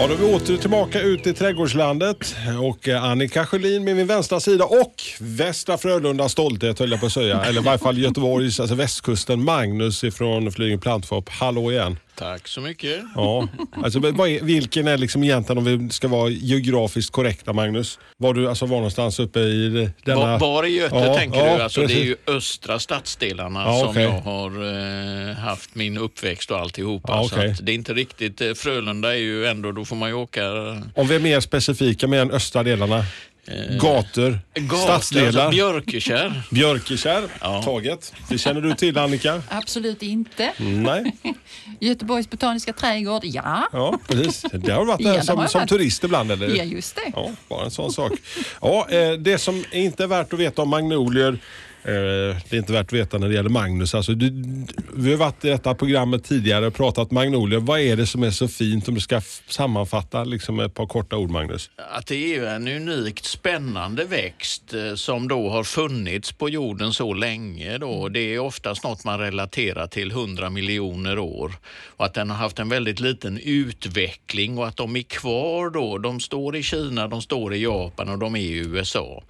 Ja, då är vi åter tillbaka ut i trädgårdslandet och eh, Annika Sjölin med min vänstra sida och Västra Frölunda stolthet höll jag på att säga. Eller i varje fall Göteborgs, alltså västkusten, Magnus ifrån Flygen Plantfop. Hallå igen. Tack så mycket. Ja, alltså, är, vilken är liksom egentligen, om vi ska vara geografiskt korrekta Magnus, var du alltså var någonstans uppe i denna... Var, var i Göte Ja, tänker ja, du? Alltså, det är ju östra stadsdelarna Ja, som jag har eh, haft min uppväxt och alltihopa. Ja, Så okej. att det är inte riktigt, eh, Frölunda är ju ändå, då får man ju åka Om vi är mer specifika med den östra delarna. Gator, gator, stadsdelar, alltså Björkekärr. Björkekärr, Ja. taget. Det känner du till Annika? Absolut inte. Nej, Göteborgs botaniska trädgård, ja. ja precis. Det har varit Ja, där det som, jag som varit. turist ibland eller? Ja, just det. Ja, bara en sån sak. Ja, eh, det som inte är värt att veta om magnolier, eh, det är inte värt att veta när det gäller Magnus. Alltså, du, vi har varit i detta programmet tidigare och pratat magnolier. Vad är det som är så fint om du ska sammanfatta liksom med ett par korta ord Magnus? Att det är en unikt spännande växt eh, som då har funnits på jorden så länge. Då. Det är oftast något man relaterar till 100 miljoner år. Och att den har haft en väldigt liten utveckling och att de är kvar då. De står i Kina, de står i Japan och de är i USA.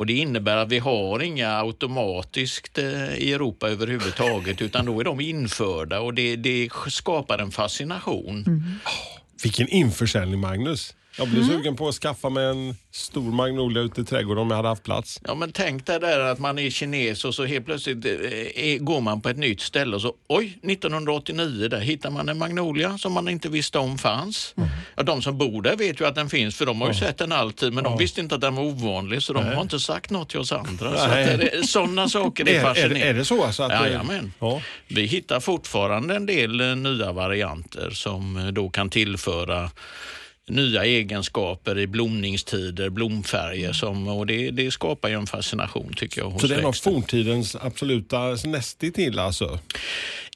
Och det innebär att vi har inga automatiskt eh, i Europa överhuvudtaget utan då är de införda och det, det skapar en fascination. Vilken införsäljning Magnus. Jag blir sugen på att skaffa mig en stor magnolia ute i trädgården om jag hade haft plats. Ja men tänk dig där att man är kines och så helt plötsligt eh, är, går man på ett nytt ställe och så oj, 1989 där hittar man en magnolia som man inte visste om fanns. Ja, de som bor där vet ju att den finns för de har ju sett den alltid men de visste inte att den var ovanlig så de har inte sagt något till oss andra. Så Nej. sådana saker är, Är, är, fascinerande. är det så? Alltså att, det- Jajamän. Ja. Vi hittar fortfarande en del eh, nya varianter som eh, då kan tillföra nya egenskaper i blomningstider, blomfärger som, och det, det skapar ju en fascination tycker jag hos Så det är nog forntidens absoluta nästintill alltså?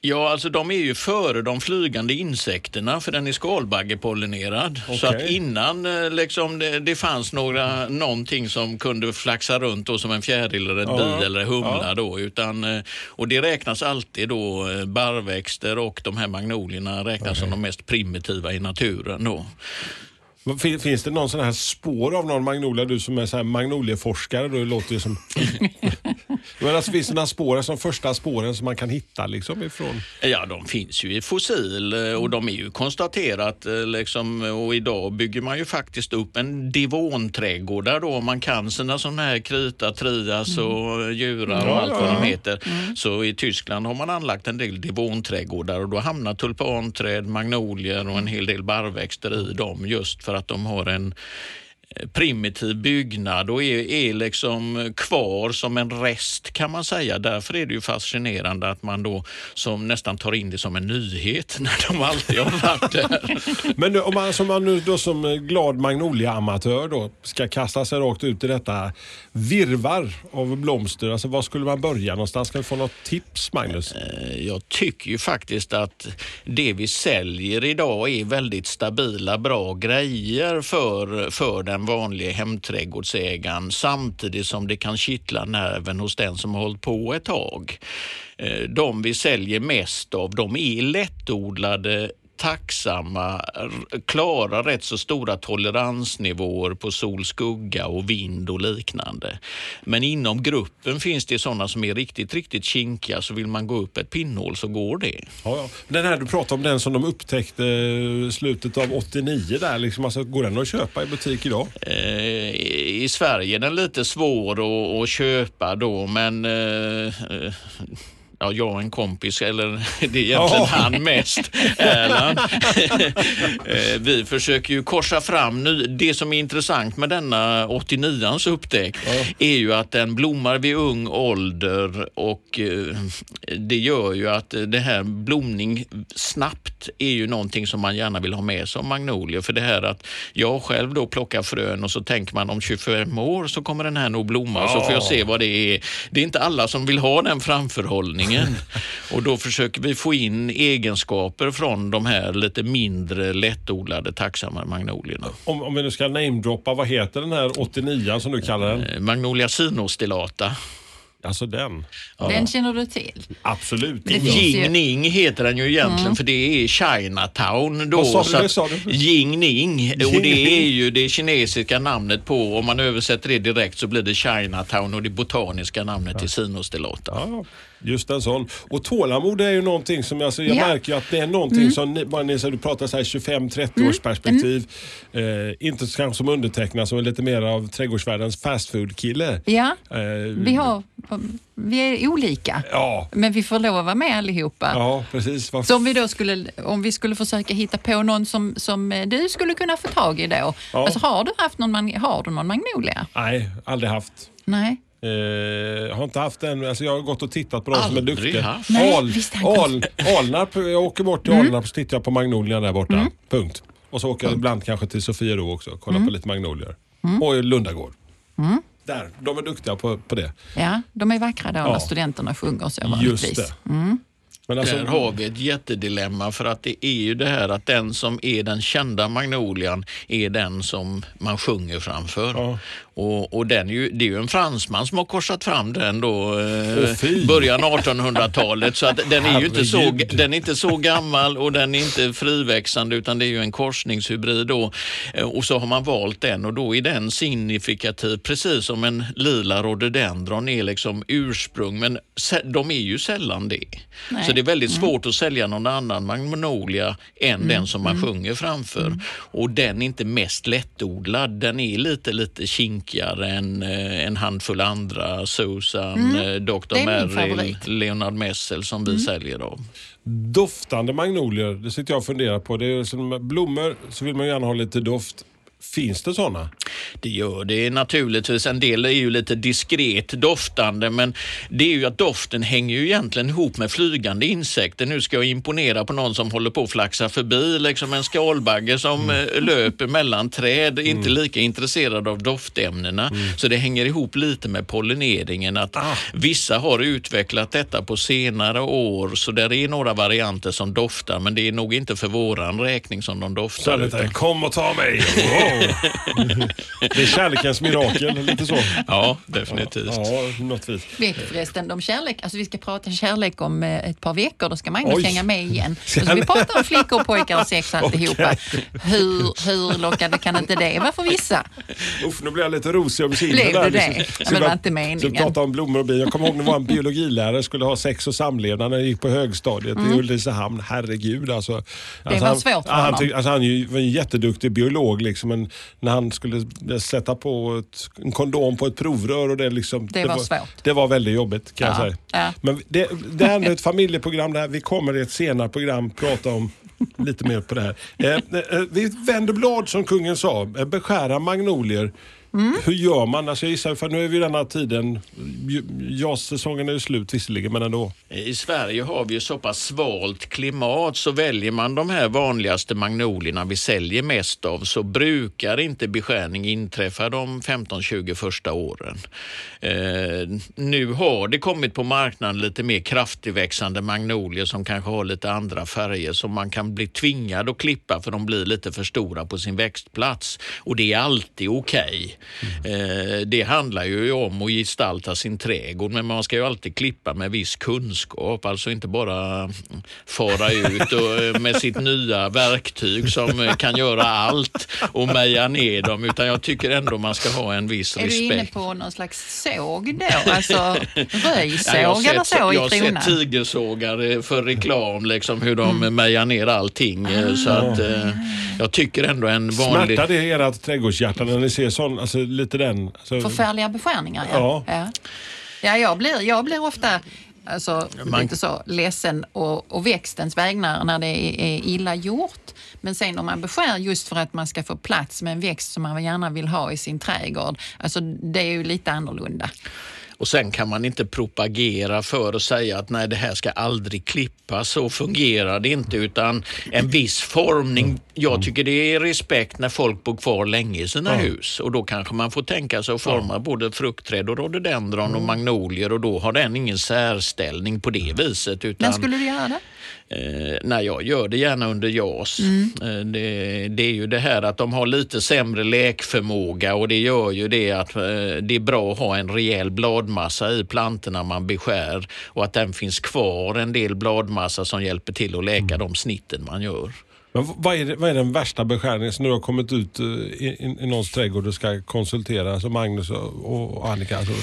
Ja, alltså de är ju före de flygande insekterna för den är skalbaggepollinerad. Så att innan eh, liksom, det, det fanns några, någonting som kunde flaxa runt då, som en fjäril eller ett Ja. bi eller humla Ja. då. Utan, eh, och det räknas alltid då eh, barrväxter och de här magnolierna räknas som de mest primitiva i naturen då. Fin- Finns det någon sån här spår av någon magnolia? Du som är så här magnolieforskare, då låter det som... Men alltså, finns det några spår, som första spåren som man kan hitta liksom ifrån? Ja, de finns ju i fossil eh, och de är ju konstaterat eh, liksom, och idag bygger man ju faktiskt upp en divonträdgårdar då om man kan sina sådana här krita, trias och djurar och Ja, allt ja, vad de ja. heter. Så i Tyskland har man anlagt en del divonträdgårdar och då hamnar tulpanträd, magnolier och en hel del barrväxter i dem just för att de har en primitiv byggnad och är, är liksom kvar som en rest kan man säga. Därför är det ju fascinerande att man då som nästan tar in det som en nyhet när de alltid har varit där. Men om man, som man nu då som glad magnoliaamatör då ska kasta sig rakt ut i detta virvar av blomster, alltså var skulle man börja någonstans? Ska vi få något tips Magnus? Eh, Jag tycker ju faktiskt att det vi säljer idag är väldigt stabila, bra grejer för, för den vanliga hemträdgårdsägaren samtidigt som det kan kittla nerven hos den som har hållit på ett tag. Eh, de vi säljer mest av, de är lättodlade tacksamma, klarar rätt så stora toleransnivåer på sol, skugga och vind och liknande. Men inom gruppen finns det sådana som är riktigt, riktigt kinkiga så vill man gå upp ett pinnhål så går det. Ja, ja. Den här du pratade om, den som de upptäckte i slutet av 89 där, liksom, alltså, går den att köpa i butik idag? Eh, I Sverige är den lite svår att, att köpa då men eh, eh, ja, jag och en kompis, eller det är egentligen Ja. han mest, Erland. Eh, Vi försöker ju korsa fram ny, det som är intressant med denna 89ans upptäckt är ju att den blommar vid ung ålder och eh, det gör ju att det här blomning snabbt är ju någonting som man gärna vill ha med sig om magnolier. För det här att jag själv då plockar frön och så tänker man om 25 år så kommer den här nog blomma så får jag se vad det är. Det är inte alla som vill ha den framförhållningen och då försöker vi få in egenskaper från de här lite mindre lättodlade tacksamma magnolierna. Om, om vi nu ska namedroppa, vad heter den här 89 som du kallar den? Eh, Magnolia sinostilata. Alltså den. Den känner du till. Absolut. Finns ju- heter den ju egentligen för det är Chinatown då. Vad sa du? så att- Det sa du. Ying Ning och det är ju det kinesiska namnet på, om man översätter det direkt så blir det Chinatown och det botaniska namnet till sinostilata. Ja, just en sån. Och tålamod är ju någonting som, alltså, jag Ja. märker ju att det är någonting som, ni- bara ni, så du pratar så här 25-30 års perspektiv. Eh, inte så kanske som undertecknad som är lite mer av trädgårdsvärldens fast food-kille. Ja, Eh, vi, har, vi är olika. Ja, Men vi får lov att vara med allihopa. ja precis. Så om vi då skulle, om vi skulle försöka hitta på någon som, som eh, du skulle kunna få tag i då. Ja. Alltså, har, du haft någon, har du någon magnolia? Nej, aldrig haft. Nej. Eh, jag har inte haft en, alltså jag har gått och tittat på de som är duktiga. Al. Al, Alnarp, jag åker bort till Alnarp och tittar på magnolierna där borta. Punkt. Och så åker jag ibland kanske till Sofiero också och kollar på lite magnolier. Och i Lundagård. Där, de är duktiga på, på det. Ja, de är vackra då Ja. när studenterna sjunger så Just det. Men alltså, Där har vi ett jättedilemma för att det är ju det här att den som är den kända magnolian är den som man sjunger framför. Ja. Och, och den är ju, det är ju en fransman som har korsat fram den då, eh, fy. början 1800-talet. Så att den är ju inte så, den är inte så gammal och den är inte friväxande utan det är ju en korsningshybrid då. Eh, Och så har man valt den och då är den signifikativ precis som en lila rhododendron är liksom ursprung men de är ju sällan det. Nej. Så det är väldigt svårt att sälja någon annan magnolia än den som man sjunger framför. Och den är inte mest lättodlad. Den är lite, lite kinkigare än eh, en handfull andra. Susan, eh, Dr. Merrill. Leonard Messel som vi säljer av. doftande magnolier, det sitter jag och funderar på. Det är som blommor så vill man gärna ha lite doft. Finns det sådana? Det gör det naturligtvis. En del är ju lite diskret doftande men det är ju att doften hänger ju egentligen ihop med flygande insekter. Nu ska jag imponera på någon som håller på att flaxa förbi, liksom en skalbagge som eh, löper mellan träd, inte lika intresserad av doftämnena. Så det hänger ihop lite med pollineringen. Att Vissa har utvecklat detta på senare år så där är några varianter som doftar men det är nog inte för våran räkning som de doftar. utan- kom och ta mig. Wow. Det är kärlekens mirakel, lite så. Ja, definitivt. Ja, något vis. Vet du förresten, om kärlek, alltså vi ska prata kärlek om eh, ett par veckor, då ska Magnus Oj. hänga med igen. Så ska vi prata om flickor, pojkar och sex och alltihopa. Hur, hur lockande kan inte det vara för vissa? Uff, nu blir jag lite rosig över kinden Blev där. du det? liksom. Men Ska det var inte meningen. Vi prata om blommor och bin? Jag kommer ihåg när vår biologilärare skulle ha sex och samlevnad när jag gick på högstadiet i Ulricehamn. Herregud alltså. alltså Mm. var han, svårt för ja, han, honom. alltså, han var en jätteduktig biolog liksom, men när han skulle sätta på ett, en kondom på ett provrör och det liksom. Det var svårt. Det var väldigt jobbigt kan Ja, jag säga. ja. Men det, det här är ett familjeprogram. Där vi kommer i ett senare program prata om lite mer på det här. Eh, eh, vi vänder blad som kungen sa. Eh, beskära magnolier. Mm. Hur gör man? Alltså jag gissar, för nu är vi i den här tiden. Jazzsäsongen är ju slut visserligen, men ändå. I Sverige har vi ju så pass svalt klimat så väljer man de här vanligaste magnolierna vi säljer mest av så brukar inte beskärning inträffa de 15-20 första åren. Eh, nu har det kommit på marknaden lite mer kraftigväxande magnolier som kanske har lite andra färger som man kan bli tvingad att klippa för de blir lite för stora på sin växtplats och det är alltid okej. Eh, det handlar ju om att gestalta sin trädgård men man ska ju alltid klippa med viss kunskap, alltså inte bara fara ut och, eh, med sitt nya verktyg som eh, kan göra allt och meja ner dem utan jag tycker ändå man ska ha en viss Är du respekt. inne på någon slags såg då? Alltså röjsåg Ja, eller så jag har i sett tigersågar eh, för reklam, liksom hur de mm. mejar ner allting. eh, Så att, eh, jag tycker ändå en vanlig... Smärtar det ert trädgårdshjärta när ni ser sån, alltså lite den? Alltså, Förfärliga beskärningar, Ja. ja. ja. Ja, jag blir, jag blir ofta alltså, Man- lite så ledsen och, och växtens vägnar när det är, är illa gjort. Men sen om man beskär just för att man ska få plats med en växt som man gärna vill ha i sin trädgård, alltså det är ju lite annorlunda. Och sen kan man inte propagera för att säga att nej, det här ska aldrig klippas. Så fungerar det inte, utan en viss formning. Jag tycker det är respekt när folk bor kvar länge i sina hus och då kanske man får tänka sig att forma både fruktträd och rhododendron och magnolier och då har den ingen särställning på det viset. Utan, När skulle du göra det? Eh, nej, jag gör det gärna under JAS. Eh, det, det är ju det här att de har lite sämre läkförmåga och det gör ju det att eh, det är bra att ha en rejäl bladmassa i plantorna man beskär och att den finns kvar en del bladmassa som hjälper till att läka de snitten man gör. Men vad är, vad är den värsta beskärningen som nu har kommit ut eh, i, i, i någons trädgård och ska konsultera? Alltså Magnus och, och Annika. Alltså.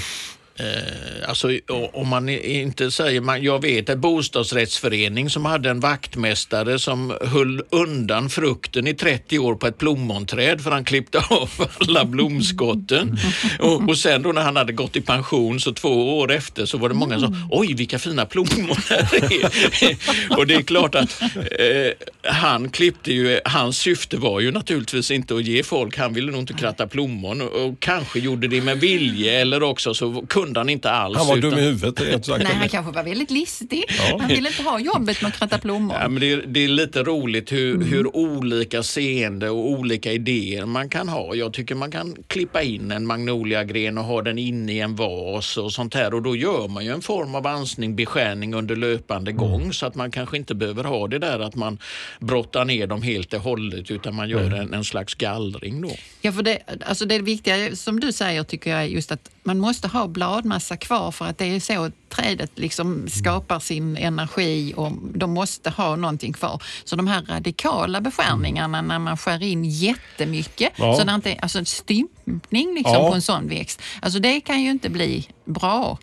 Eh, alltså, om man inte säger, man, jag vet en bostadsrättsförening som hade en vaktmästare som höll undan frukten i 30 år på ett plommonträd för han klippte av alla blomskotten. Och, och sen då när han hade gått i pension så två år efter så var det många som oj vilka fina plommon här är. och det är klart att eh, han klippte ju, hans syfte var ju naturligtvis inte att ge folk, han ville nog inte kratta plommon och, och kanske gjorde det med vilje eller också så kunde han inte alls. Han var utan- dum i huvudet rent sagt. Nej, han kanske var väldigt listig. Han ville inte ha jobbet med att kratta blommor. Ja, men det, är, det är lite roligt hur, hur olika seende och olika idéer man kan ha. Jag tycker man kan klippa in en magnoliagren och ha den inne i en vas och sånt här och då gör man ju en form av ansning, beskärning under löpande gång så att man kanske inte behöver ha det där att man brottar ner dem helt och hållet utan man gör en, en slags gallring då. Ja, för det, alltså det viktiga som du säger tycker jag är just att man måste ha bladmassa kvar för att det är så trädet liksom skapar sin energi och de måste ha någonting kvar. Så de här radikala beskärningarna när man skär in jättemycket, Ja. så det inte, alltså en stympning liksom Ja. på en sån växt, alltså det kan ju inte bli bra.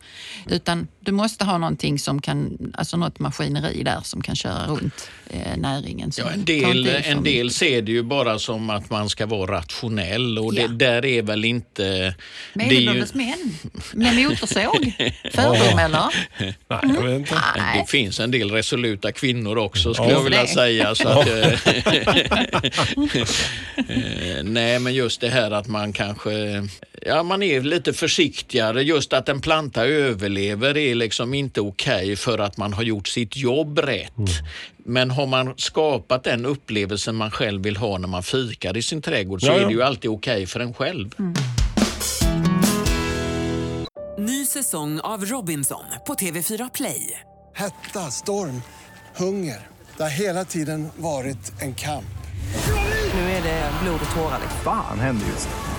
Utan du måste ha någonting som kan, alltså något maskineri där som kan köra runt eh, näringen. Ja, en del, en del ser det ju bara som att man ska vara rationell och det, Ja. där är väl inte... det är ju- Medelålders män med motorsåg. Fördom eller? Nej, jag vet inte. Det finns en del resoluta kvinnor också skulle Ja. jag vilja Det. säga. Så att, eh, eh, nej, men just det här att man kanske ja, man är lite försiktigare. Just att en planta överlever är liksom inte okej för att man har gjort sitt jobb rätt. Men har man skapat den upplevelsen man själv vill ha när man fikar i sin trädgård så Ja, ja. är det ju alltid okej för en själv. Ny säsong av Robinson på TV4 Play. Hetta, storm, hunger. Det har hela tiden varit en kamp. Nu är det blod och tårar. Fan händer just nu.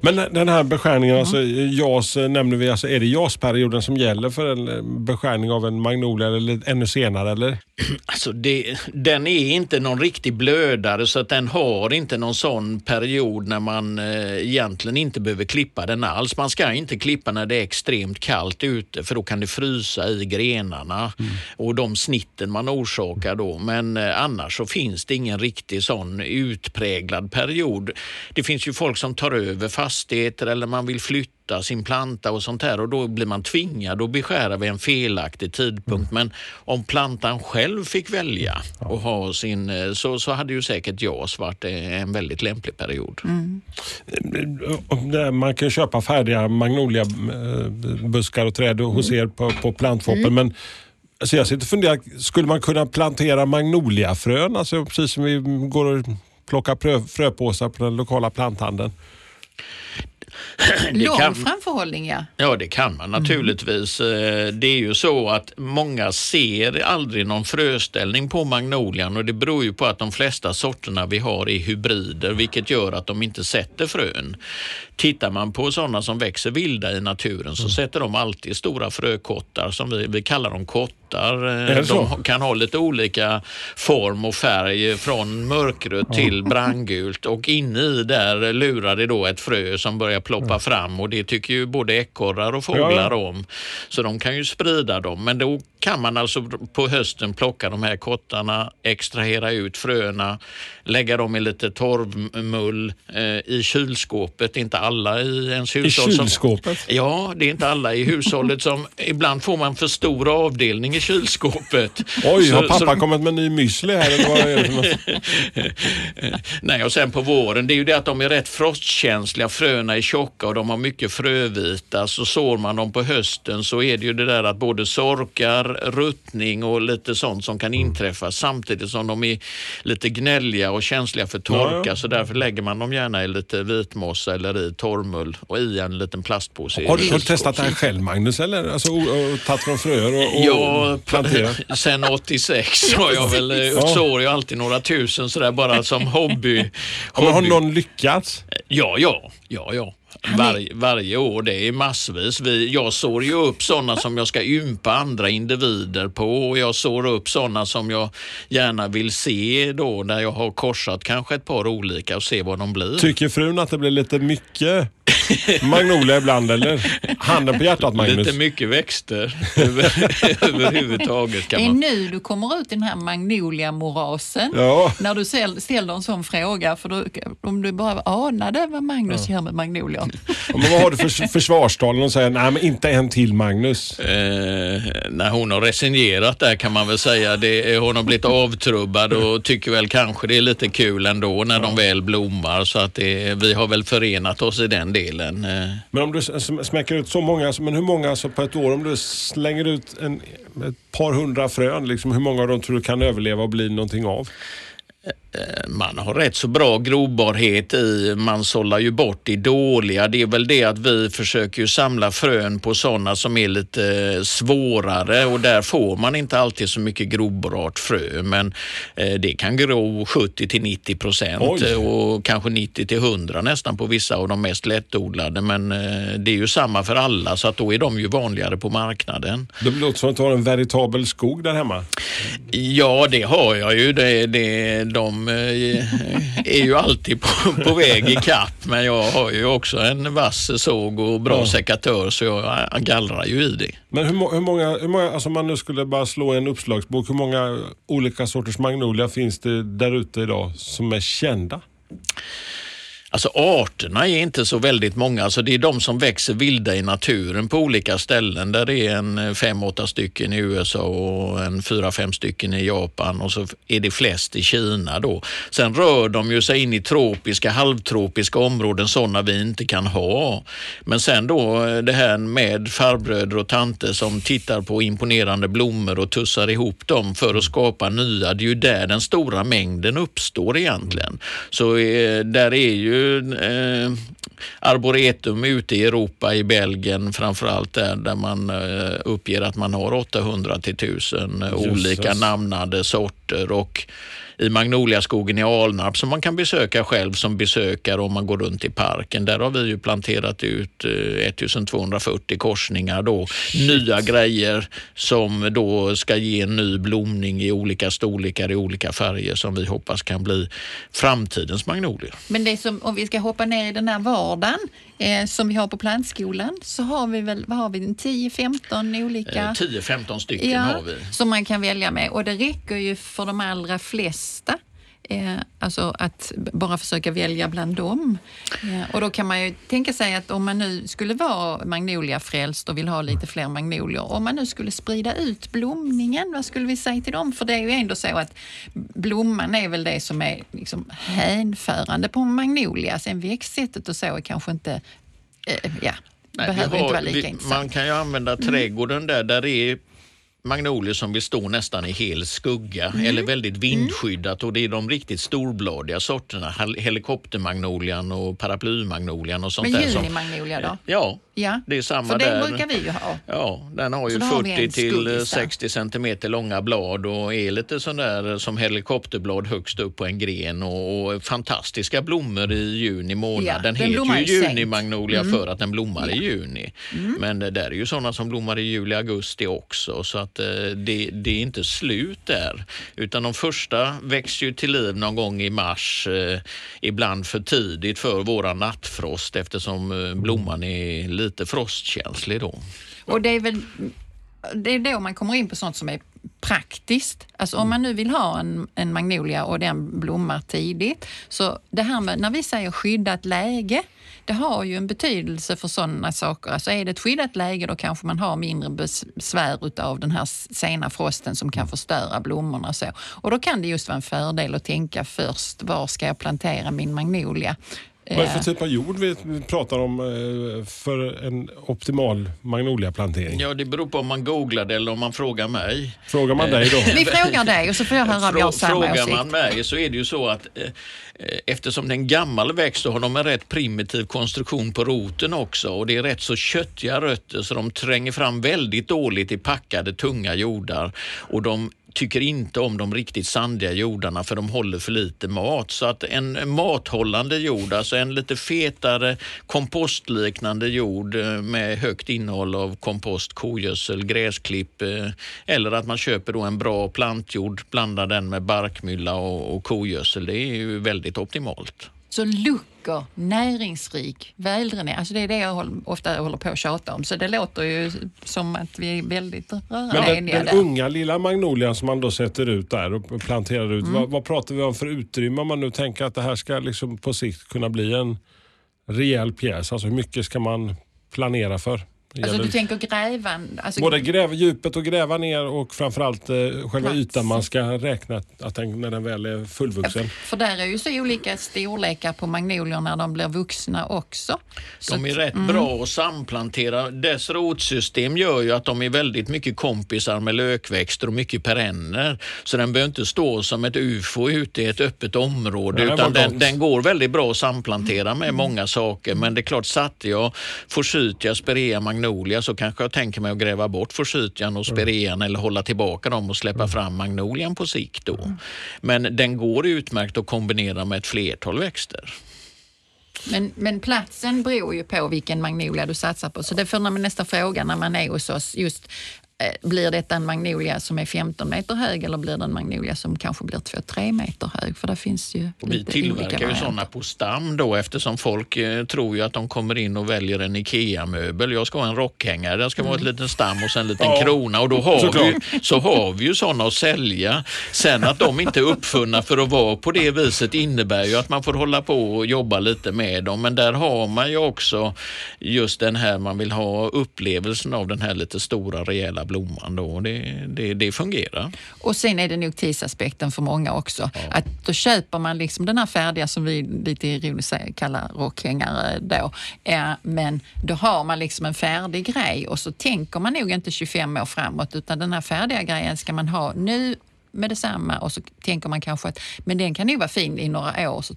Men den här beskärningen, alltså, JAS eh, nämner vi, alltså, är det JAS-perioden som gäller för en eh, beskärning av en magnolia eller ännu senare? Eller? Alltså det, den är inte någon riktig blödare så att den har inte någon sån period när man eh, egentligen inte behöver klippa den alls. Man ska inte klippa när det är extremt kallt ute för då kan det frysa i grenarna och de snitten man orsakar då. Men eh, annars så finns det ingen riktig sån utpräglad period. Det finns ju folk som tar över fastigheter eller man vill flytta sin planta och sånt här och då blir man tvingad att beskära vid en felaktig tidpunkt. Men om plantan själv fick välja och ha sin, eh, så, så hade ju säkert JAS varit eh, en väldigt lämplig period. Och där Man kan köpa färdiga magnoliabuskar och träd hos er på, på plantfoppen. Men alltså jag sitter och funderar, skulle man kunna plantera magnoliafrön? Alltså precis som vi går och plockar frö, fröpåsar på den lokala planthandeln. Det Lång kan- framförhållning, ja. Ja, det kan man naturligtvis. Eh, Det är ju så att många ser aldrig någon fröställning på magnolian och det beror ju på att de flesta sorterna vi har är hybrider, vilket gör att de inte sätter frön. Tittar man på sådana som växer vilda i naturen så sätter de alltid stora frökottar, som vi, vi kallar dem kottar. Eh, det så? De kan ha lite olika form och färg från mörkrött till brandgult och inne i där lurar det då ett frö som börjar ploppa fram. Och det tycker ju både ekorrar och fåglar Ja, om. Så de kan ju sprida dem. Men då kan man alltså på hösten plocka de här kottarna, extrahera ut fröna, lägga dem i lite torvmull eh, i kylskåpet. Det är inte alla i ens I hushåll som kylskåpet? Ja, det är inte alla i hushållet som... Ibland får man för stor avdelning i kylskåpet. Oj, Så- har så pappa de- kommit med ny müsli här? Eller vad? Nej, och sen på våren, det är ju det att de är rätt frostkänsliga. Fröna är tjocka och de har mycket frövita. Så sår man dem på hösten så är det ju det där att både sorkar, ruttning och lite sånt som kan inträffa samtidigt som de är lite gnälliga och känsliga för torka. Ja, ja. Så därför lägger man dem gärna i lite vitmossa eller i torrmull och i en liten plastpåse. Har du, testat det här själv Magnus? Eller? Alltså, och, och tagit från fröer och, och Ja, planterat? sen 86 har jag väl, Ja. sår jag alltid några tusen sådär bara som hobby. Men har hobby. någon lyckats? Ja, ja, ja, ja. Var, varje år, det är massvis. Vi, jag sår ju upp sådana som jag ska ympa andra individer på och jag sår upp sådana som jag gärna vill se då när jag har korsat kanske ett par olika och se vad de blir. Tycker frun att det blir lite mycket magnolia ibland eller? Handen på hjärtat Magnus. Lite mycket växter över, överhuvudtaget Det kan är man nu du kommer ut i den här magnolia-morasen. Ja. När du ställ- ställer en sån fråga. För då, om du bara anade vad Magnus gör med magnolior. Ja, Men vad har du för försvarstalen och säger nej men inte en till Magnus? Eh, när hon har resignerat där kan man väl säga. Det, hon har blivit avtrubbad och tycker väl kanske det är lite kul ändå när de väl blommar. Så att det, vi har väl förenat oss i den delen killen. Eh. Men om du smäcker ut så många, men hur många alltså på ett år, om du slänger ut en, ett par hundra frön, liksom, hur många av dem tror du kan överleva och bli någonting av? Man har rätt så bra grobarhet i, man sållar ju bort de dåliga. Det är väl det att vi försöker ju samla frön på sådana som är lite svårare och där får man inte alltid så mycket grobbart frö. Men eh, det kan gro 70 till 90 procent och kanske 90 till 100 nästan på vissa av de mest lättodlade. Men eh, det är ju samma för alla så att då är de ju vanligare på marknaden. Det låter som att du har en veritabel skog där hemma. Ja, det har jag ju. Det, det, de eh, är ju alltid på, på väg i kapp. Men jag har ju också en vass såg och bra Ja. sekatör så jag gallrar ju i det. Men hur, hur många, hur många, alltså om man nu skulle bara slå en uppslagsbok, hur många olika sorters magnolia finns det där ute idag som är kända? Alltså arterna är inte så väldigt många. Alltså det är de som växer vilda i naturen på olika ställen. Där det är en eh, fem, åtta stycken i USA och en fyra, fem stycken i Japan och så är det flest i Kina då. Sen rör de ju sig in i tropiska, halvtropiska områden, sådana vi inte kan ha. Men sen då eh, det här med farbröder och tanter som tittar på imponerande blommor och tussar ihop dem för att skapa nya. Det är ju där den stora mängden uppstår egentligen. Så eh, där är ju eh, arboretum ute i Europa, i Belgien framförallt där, där man eh, uppger att man har 800 till 1000 olika namnade sorter och i Magnoliaskogen i Alnarp som man kan besöka själv som besökare om man går runt i parken. Där har vi ju planterat ut eh, 1240 korsningar då. Nya grejer som då ska ge en ny blomning i olika storlekar, i olika färger som vi hoppas kan bli framtidens magnolior. Men det som, om vi ska hoppa ner i den här vardagen eh, som vi har på plantskolan så har vi väl, vad har vi, en 10-15 olika Eh, 10-15 stycken ja, har vi. som man kan välja med och det räcker ju för de allra flesta. Eh, alltså att bara försöka välja bland dem. Eh, och då kan man ju tänka sig att om man nu skulle vara magnoliafrälst och vill ha lite fler magnolior, om man nu skulle sprida ut blomningen, vad skulle vi säga till dem? För det är ju ändå så att blomman är väl det som är liksom hänförande på magnolia. Sen växtsättet och så är kanske inte, eh, ja, Nej, behöver vi inte har- vara lika vi, intressant. Man kan ju använda trädgården där, där är magnolier som vill stå nästan i hel skugga Mm. eller väldigt vindskyddat och det är de riktigt storbladiga sorterna. Hel- Helikoptermagnolian och paraplymagnolian och sånt Men där. som- junimagnolia då? Ja, Ja, det är samma för det där. brukar vi ju ha. Ja, den har ju Så då har vi 40 en till skuggis där. 60 centimeter långa blad och är lite sån där som helikopterblad högst upp på en gren och, och fantastiska blommor i juni månad. Ja, den, den heter ju junimagnolia Mm. för att den blommar i juni. Men det där är ju sådana som blommar i juli, augusti också så att eh, det, det är inte slut där. Utan de första växer ju till liv någon gång i mars, eh, ibland för tidigt för våra nattfrost eftersom eh, blomman är lite frostkänslig då. Och det är väl det är då man kommer in på sånt som är praktiskt. Alltså om man nu vill ha en, en magnolia och den blommar tidigt. Så det här med, när vi säger skyddat läge, det har ju en betydelse för sådana saker. Alltså är det ett skyddat läge då kanske man har mindre besvär utav den här sena frosten som kan förstöra blommorna och så. Och då kan det just vara en fördel att tänka först, var ska jag plantera min magnolia? Vad är det för Eh, typ av jord vi pratar om eh, för en optimal magnoliaplantering? Ja, det beror på om man googlar det eller om man frågar mig. Frågar man dig då? Vi frågar dig och så får jag höra om jag har samma Frågar åsikt. man mig så är det ju så att eh, eh, eftersom det är en gammal växt så har de en rätt primitiv konstruktion på roten också och det är rätt så köttiga rötter så de tränger fram väldigt dåligt i packade tunga jordar och de tycker inte om de riktigt sandiga jordarna för de håller för lite mat. Så att en mathållande jord, alltså en lite fetare kompostliknande jord eh, med högt innehåll av kompost, kogödsel, gräsklipp eh, eller att man köper då en bra plantjord, blandar den med barkmylla och, och kogödsel. Det är ju väldigt optimalt. Så lucker, näringsrik, väldränerad. Alltså det är det jag ofta håller på att tjata om. Så det låter ju som att vi är väldigt rörande Men den, den där. unga lilla magnolian som man då sätter ut där och planterar ut. Mm. Vad, vad pratar vi om för utrymme om man nu tänker att det här ska liksom på sikt kunna bli en rejäl pjäs? Alltså hur mycket ska man planera för? Alltså gäller du tänker gräva... Alltså, Både gräva djupet och gräva ner och framförallt eh, själva Plats. ytan man ska räkna att den, när den väl är fullvuxen. För där är ju så olika storlekar på magnolier när de blir vuxna också. Så De är rätt mm. bra att samplantera. Dess rotsystem gör ju att de är väldigt mycket kompisar med lökväxter och mycket perenner. Så den behöver inte stå som ett ufo ute i ett öppet område Nej, utan den, den går väldigt bra att samplantera med många saker. Men det är klart, satte jag forsythia, spirea, magnolia så kanske jag tänker mig att gräva bort forsythian och spirean eller hålla tillbaka dem och släppa fram magnolian på sikt då. Men den går utmärkt att kombinera med ett flertal växter. Men, men platsen beror ju på vilken magnolia du satsar på. Så det får man nästa fråga när man är hos oss. Just, blir detta en magnolia som är 15 meter hög eller blir det en magnolia som kanske blir 2-3 meter hög? För det finns ju Och vi tillverkar ju sådana på stam då eftersom folk eh, tror ju att de kommer in och väljer en IKEA-möbel. Jag ska ha en rockhängare, det ska vara ett litet stam och sen en liten Ja, krona och då har såklart. vi, så har vi ju sådana att sälja. Sen att de inte är uppfunna för att vara på det viset innebär ju att man får hålla på och jobba lite med dem. Men där har man ju också just den här, man vill ha upplevelsen av den här lite stora rejäla blomman då. Det, det, det fungerar. Och sen är det nog tidsaspekten för många också. Att då köper man liksom den här färdiga som vi lite ironiskt kallar rockhängare då. Eh, men då har man liksom en färdig grej och så tänker man nog inte 25 år framåt utan den här färdiga grejen ska man ha nu med detsamma och så tänker man kanske att men den kan nog vara fin i några år. Så,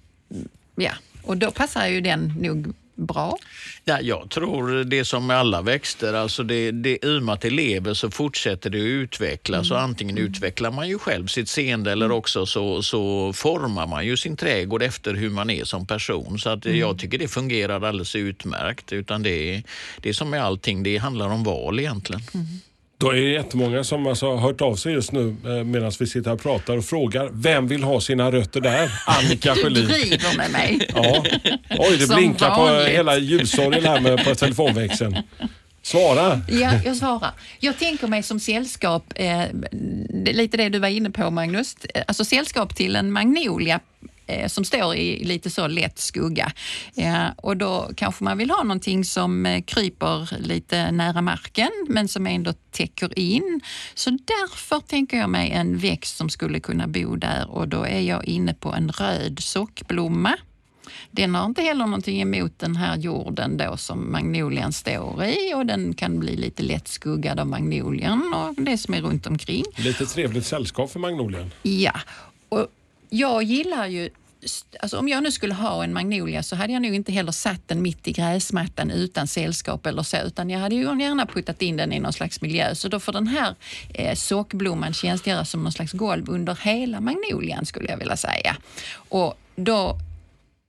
ja. Och då passar ju den nog bra. Ja, jag tror det som med alla växter, alltså det, det, i och med att det lever så fortsätter det att utvecklas och antingen utvecklar man ju själv sitt seende eller också så, så formar man ju sin trädgård efter hur man är som person. Så att jag tycker det fungerar alldeles utmärkt. Utan det, det är som med allting, det handlar om val egentligen. Då är det jättemånga som alltså har hört av sig just nu eh, medan vi sitter här och pratar och frågar vem vill ha sina rötter där? Annika Du Sjölin. driver med mig. Ja. Oj, det Som blinkar på vanligt. hela ljussorgen här med, på telefonväxeln. Svara! Ja, jag svarar. Jag tänker mig som sällskap, eh, lite det du var inne på Magnus, alltså sällskap till en magnolia som står i lite så lätt skugga. Eh, och då kanske man vill ha någonting som eh, kryper lite nära marken men som ändå täcker in. Så därför tänker jag mig en växt som skulle kunna bo där och då är jag inne på en röd sockblomma. Den har inte heller någonting emot den här jorden då som magnolian står i och den kan bli lite lätt skuggad av magnolian och det som är runt omkring. Lite trevligt sällskap för magnolian. Ja, och jag gillar ju Alltså om jag nu skulle ha en magnolia så hade jag nog inte heller satt den mitt i gräsmattan utan sällskap eller så, utan jag hade ju gärna puttat in den i någon slags miljö. Så då får den här eh, sockblomman tjänstgöra som någon slags golv under hela magnolian skulle jag vilja säga. Och då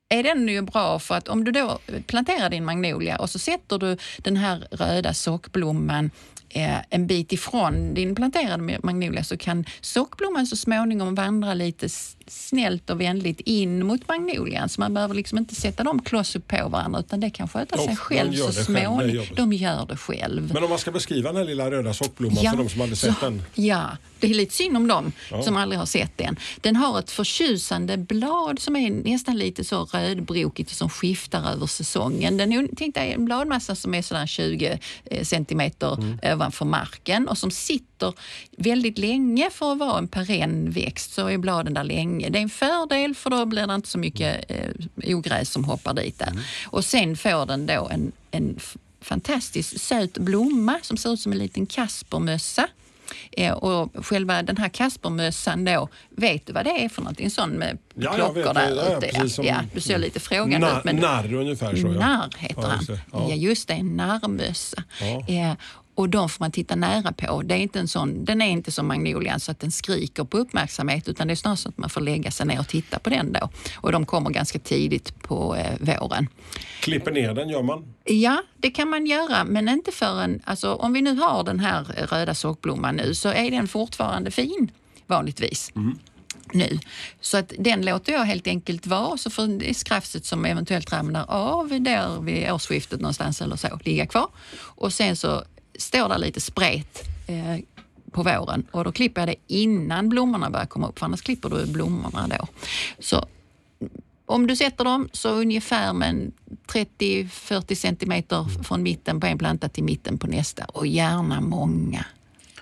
är den ju bra för att om du då planterar din magnolia och så sätter du den här röda sockblomman eh, en bit ifrån din planterade magnolia så kan sockblomman så småningom vandra lite snällt och vänligt in mot magnolian. Så man behöver liksom inte sätta dem kloss upp på varandra utan det kan sköta sig själv så småningom. De gör det själv. Men om man ska beskriva den här lilla röda sockblomman för de som aldrig sett så- den. Ja, det är lite synd om dem Ja. som aldrig har sett den. Den har ett förtjusande blad som är nästan lite så rödbrokigt och som skiftar över säsongen. Den är, tänk dig en bladmassa som är sådär 20 eh, centimeter Mm. ovanför marken och som sitter väldigt länge för att vara en perenn växt så är bladen där länge. Det är en fördel för då blir det inte så mycket eh, ogräs som hoppar dit där. Och sen får den då en, en fantastiskt söt blomma som ser ut som en liten kaspermössa. Eh, och själva den här kaspermössan då, vet du vad det är för någonting? En sån med Ja, klockor det. där Ja, ja, ute. som- ja, du ser lite frågande ut. Men narr ungefär så, ja. Narr heter Ja, han. Ja. Ja. just det, en narrmössa. Ja. Eh, och de får man titta nära på. Det är inte en sån, den är inte som magnolian så att den skriker på uppmärksamhet utan det är snarare så att man får lägga sig ner och titta på den då. Och de kommer ganska tidigt på eh, våren. Klipper ner den gör man. Ja, det kan man göra, men inte förrän... Alltså, om vi nu har den här röda sockblomman nu så är den fortfarande fin, vanligtvis. Nu. Så att den låter jag helt enkelt vara, så får det skrafset som eventuellt ramlar av där vid årsskiftet någonstans eller så ligga kvar. Och sen så står där lite spret eh, på våren och då klipper jag det innan blommorna börjar komma upp, för annars klipper du blommorna då. Så om du sätter dem så ungefär 30-40 centimeter från mitten på en planta till mitten på nästa och gärna många.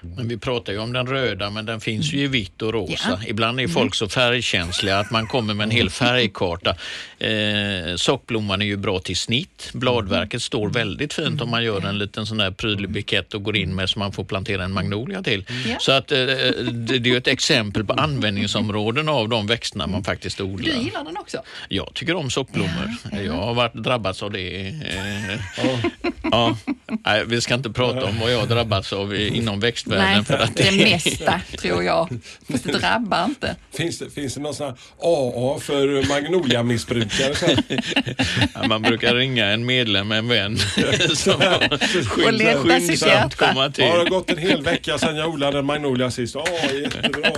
Men vi pratar ju om den röda, men den finns ju i vitt och rosa. Ja. Ibland är folk så färgkänsliga att man kommer med en hel färgkarta. Eh, sockblomman är ju bra till snitt. Bladverket står väldigt fint om man gör en liten sån där prydlig bukett och går in med så man får plantera en magnolia till. Ja. Så att eh, det, det är ett exempel på användningsområden av de växterna man faktiskt Du odlar. gillar den också? Jag tycker om soppblommor. Jag har varit drabbats av det. Eh, ja. Nej, vi ska inte prata om vad jag har drabbats av inom växtvärlden. Nej, för att det mesta tror jag. Fast det drabbar inte. Finns det, finns det någon sån här AA för magnoliamissbrukare? Ja, man brukar ringa en medlem, en vän, som sitt skyndsamt hjärta. komma Ja, det till. har gått en hel vecka sedan jag odlade en magnolia sist. Ja, jättebra.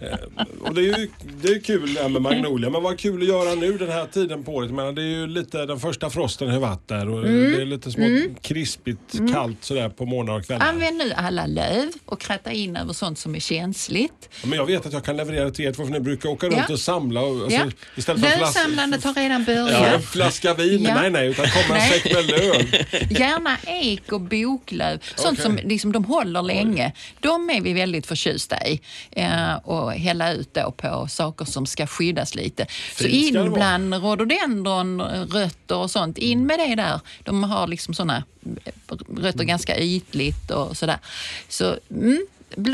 Eh, Och det är ju det är kul det här med magnolia. Men vad kul att göra nu den här tiden på året. Det är ju lite, den första frosten har varit där och Mm. det är lite smått krispigt, kallt sådär på morgnar och kvällar. Använd nu alla löv och kratta in över sånt som är känsligt. Men jag vet att jag kan leverera till er två för ni brukar åka runt Ja. och samla. Och, alltså, Ja. Istället för Lövsamlandet har redan Ja, börjat. en flaska vin. Ja. Nej, nej, utan komma en säck med löv. Gärna ek och boklöv. Sånt Okej. som liksom, de håller länge. De är vi väldigt förtjusta i. Eh, och hälla ut då på saker som ska skyddas lite. Så Fint det in bland rhododendron, rötter och sånt. In med det där. De har liksom såna rötter ganska ytligt och sådär. Så mm,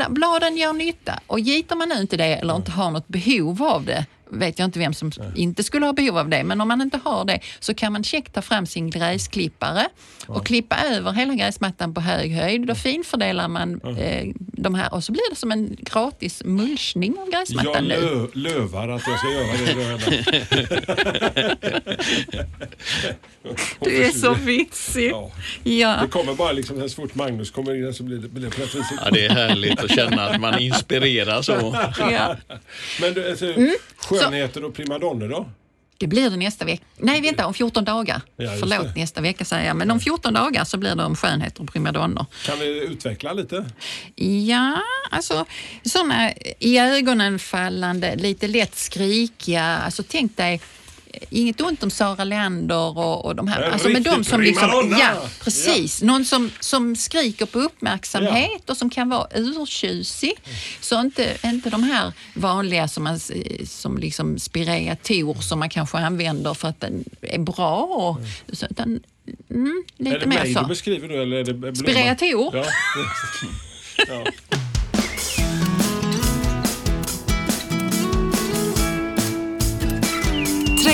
bladen gör nytta. Och gitar man nu inte det eller inte har något behov av det vet jag inte vem som inte skulle ha behov av det, men om man inte har det så kan man käckt ta fram sin gräsklippare och klippa över hela gräsmattan på hög höjd. Då finfördelar man eh, de här och så blir det som en gratis mulchning av Jag gräsmattan nu. lö, lövar att jag ska göra det. Du är så vitsig. Ja. Ja. Det kommer bara liksom så fort Magnus kommer in så blir det, blir det på. Ja, det är härligt att känna att man inspireras. Så. Ja. Men du, alltså, Mm. Skönheter och primadonner då? Det blir det nästa vecka. Nej, vänta, om 14 dagar. Ja, Förlåt, det. nästa vecka säger jag. Men om 14 dagar så blir det om skönheter och primadonnor. Kan vi utveckla lite? Ja, alltså sådana i ögonen fallande, lite lätt skrikiga. Alltså tänk dig inget ont om Sara Leander och, och de här. En Alltså, men de som liksom, ja, precis. Någon som, som skriker på uppmärksamhet och som kan vara urtjusig. Så inte, inte de här vanliga som, man, som liksom Spirea Tor som man kanske använder för att den är bra. Och, så, utan, mm, Är lite det mer mig så. du beskriver nu eller är det Blomman? Spirea Tor? Ja. ja.